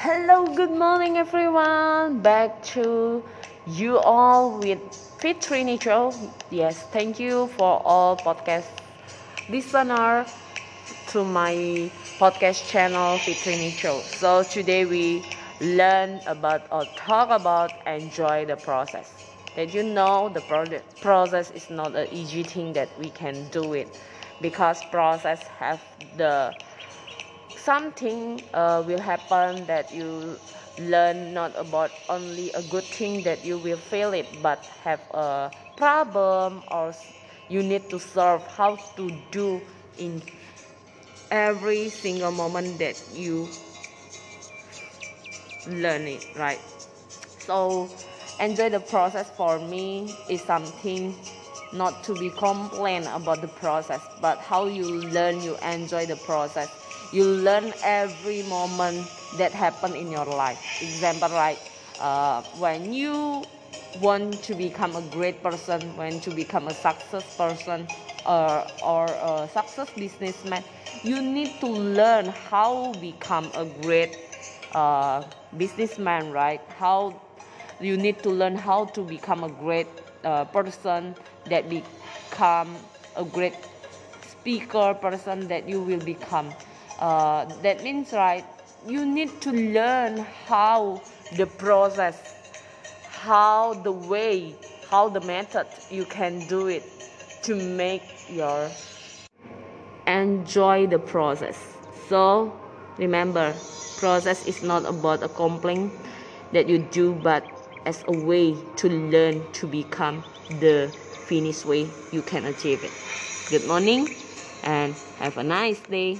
Hello, good morning, everyone. Back to you all with Fit Trini. Yes, thank you for all podcast listener to my podcast channel Fit Trini. So today we learn about or talk about enjoy the process. That you know the process is not an easy thing that we can do it because process have the something uh, will happen that you learn not about only a good thing that you will fail it but have a problem or you need to solve how to do in every single moment that you learn it right? So enjoy the process. For me is something not to be complain about the process but how you learn you enjoy the process you learn every moment that happen in your life. Example right uh, when you want to become a great person when to become a success person or, or a success businessman you need to learn how become a great uh, businessman right? How you need to learn how to become a great uh, person that become a great speaker person that you will become uh, that means right you need to learn how the process how the way how the method you can do it to make your enjoy the process. So remember process is not about a complaint that you do but as a way to learn to become the finished way you can achieve it. Good morning and have a nice day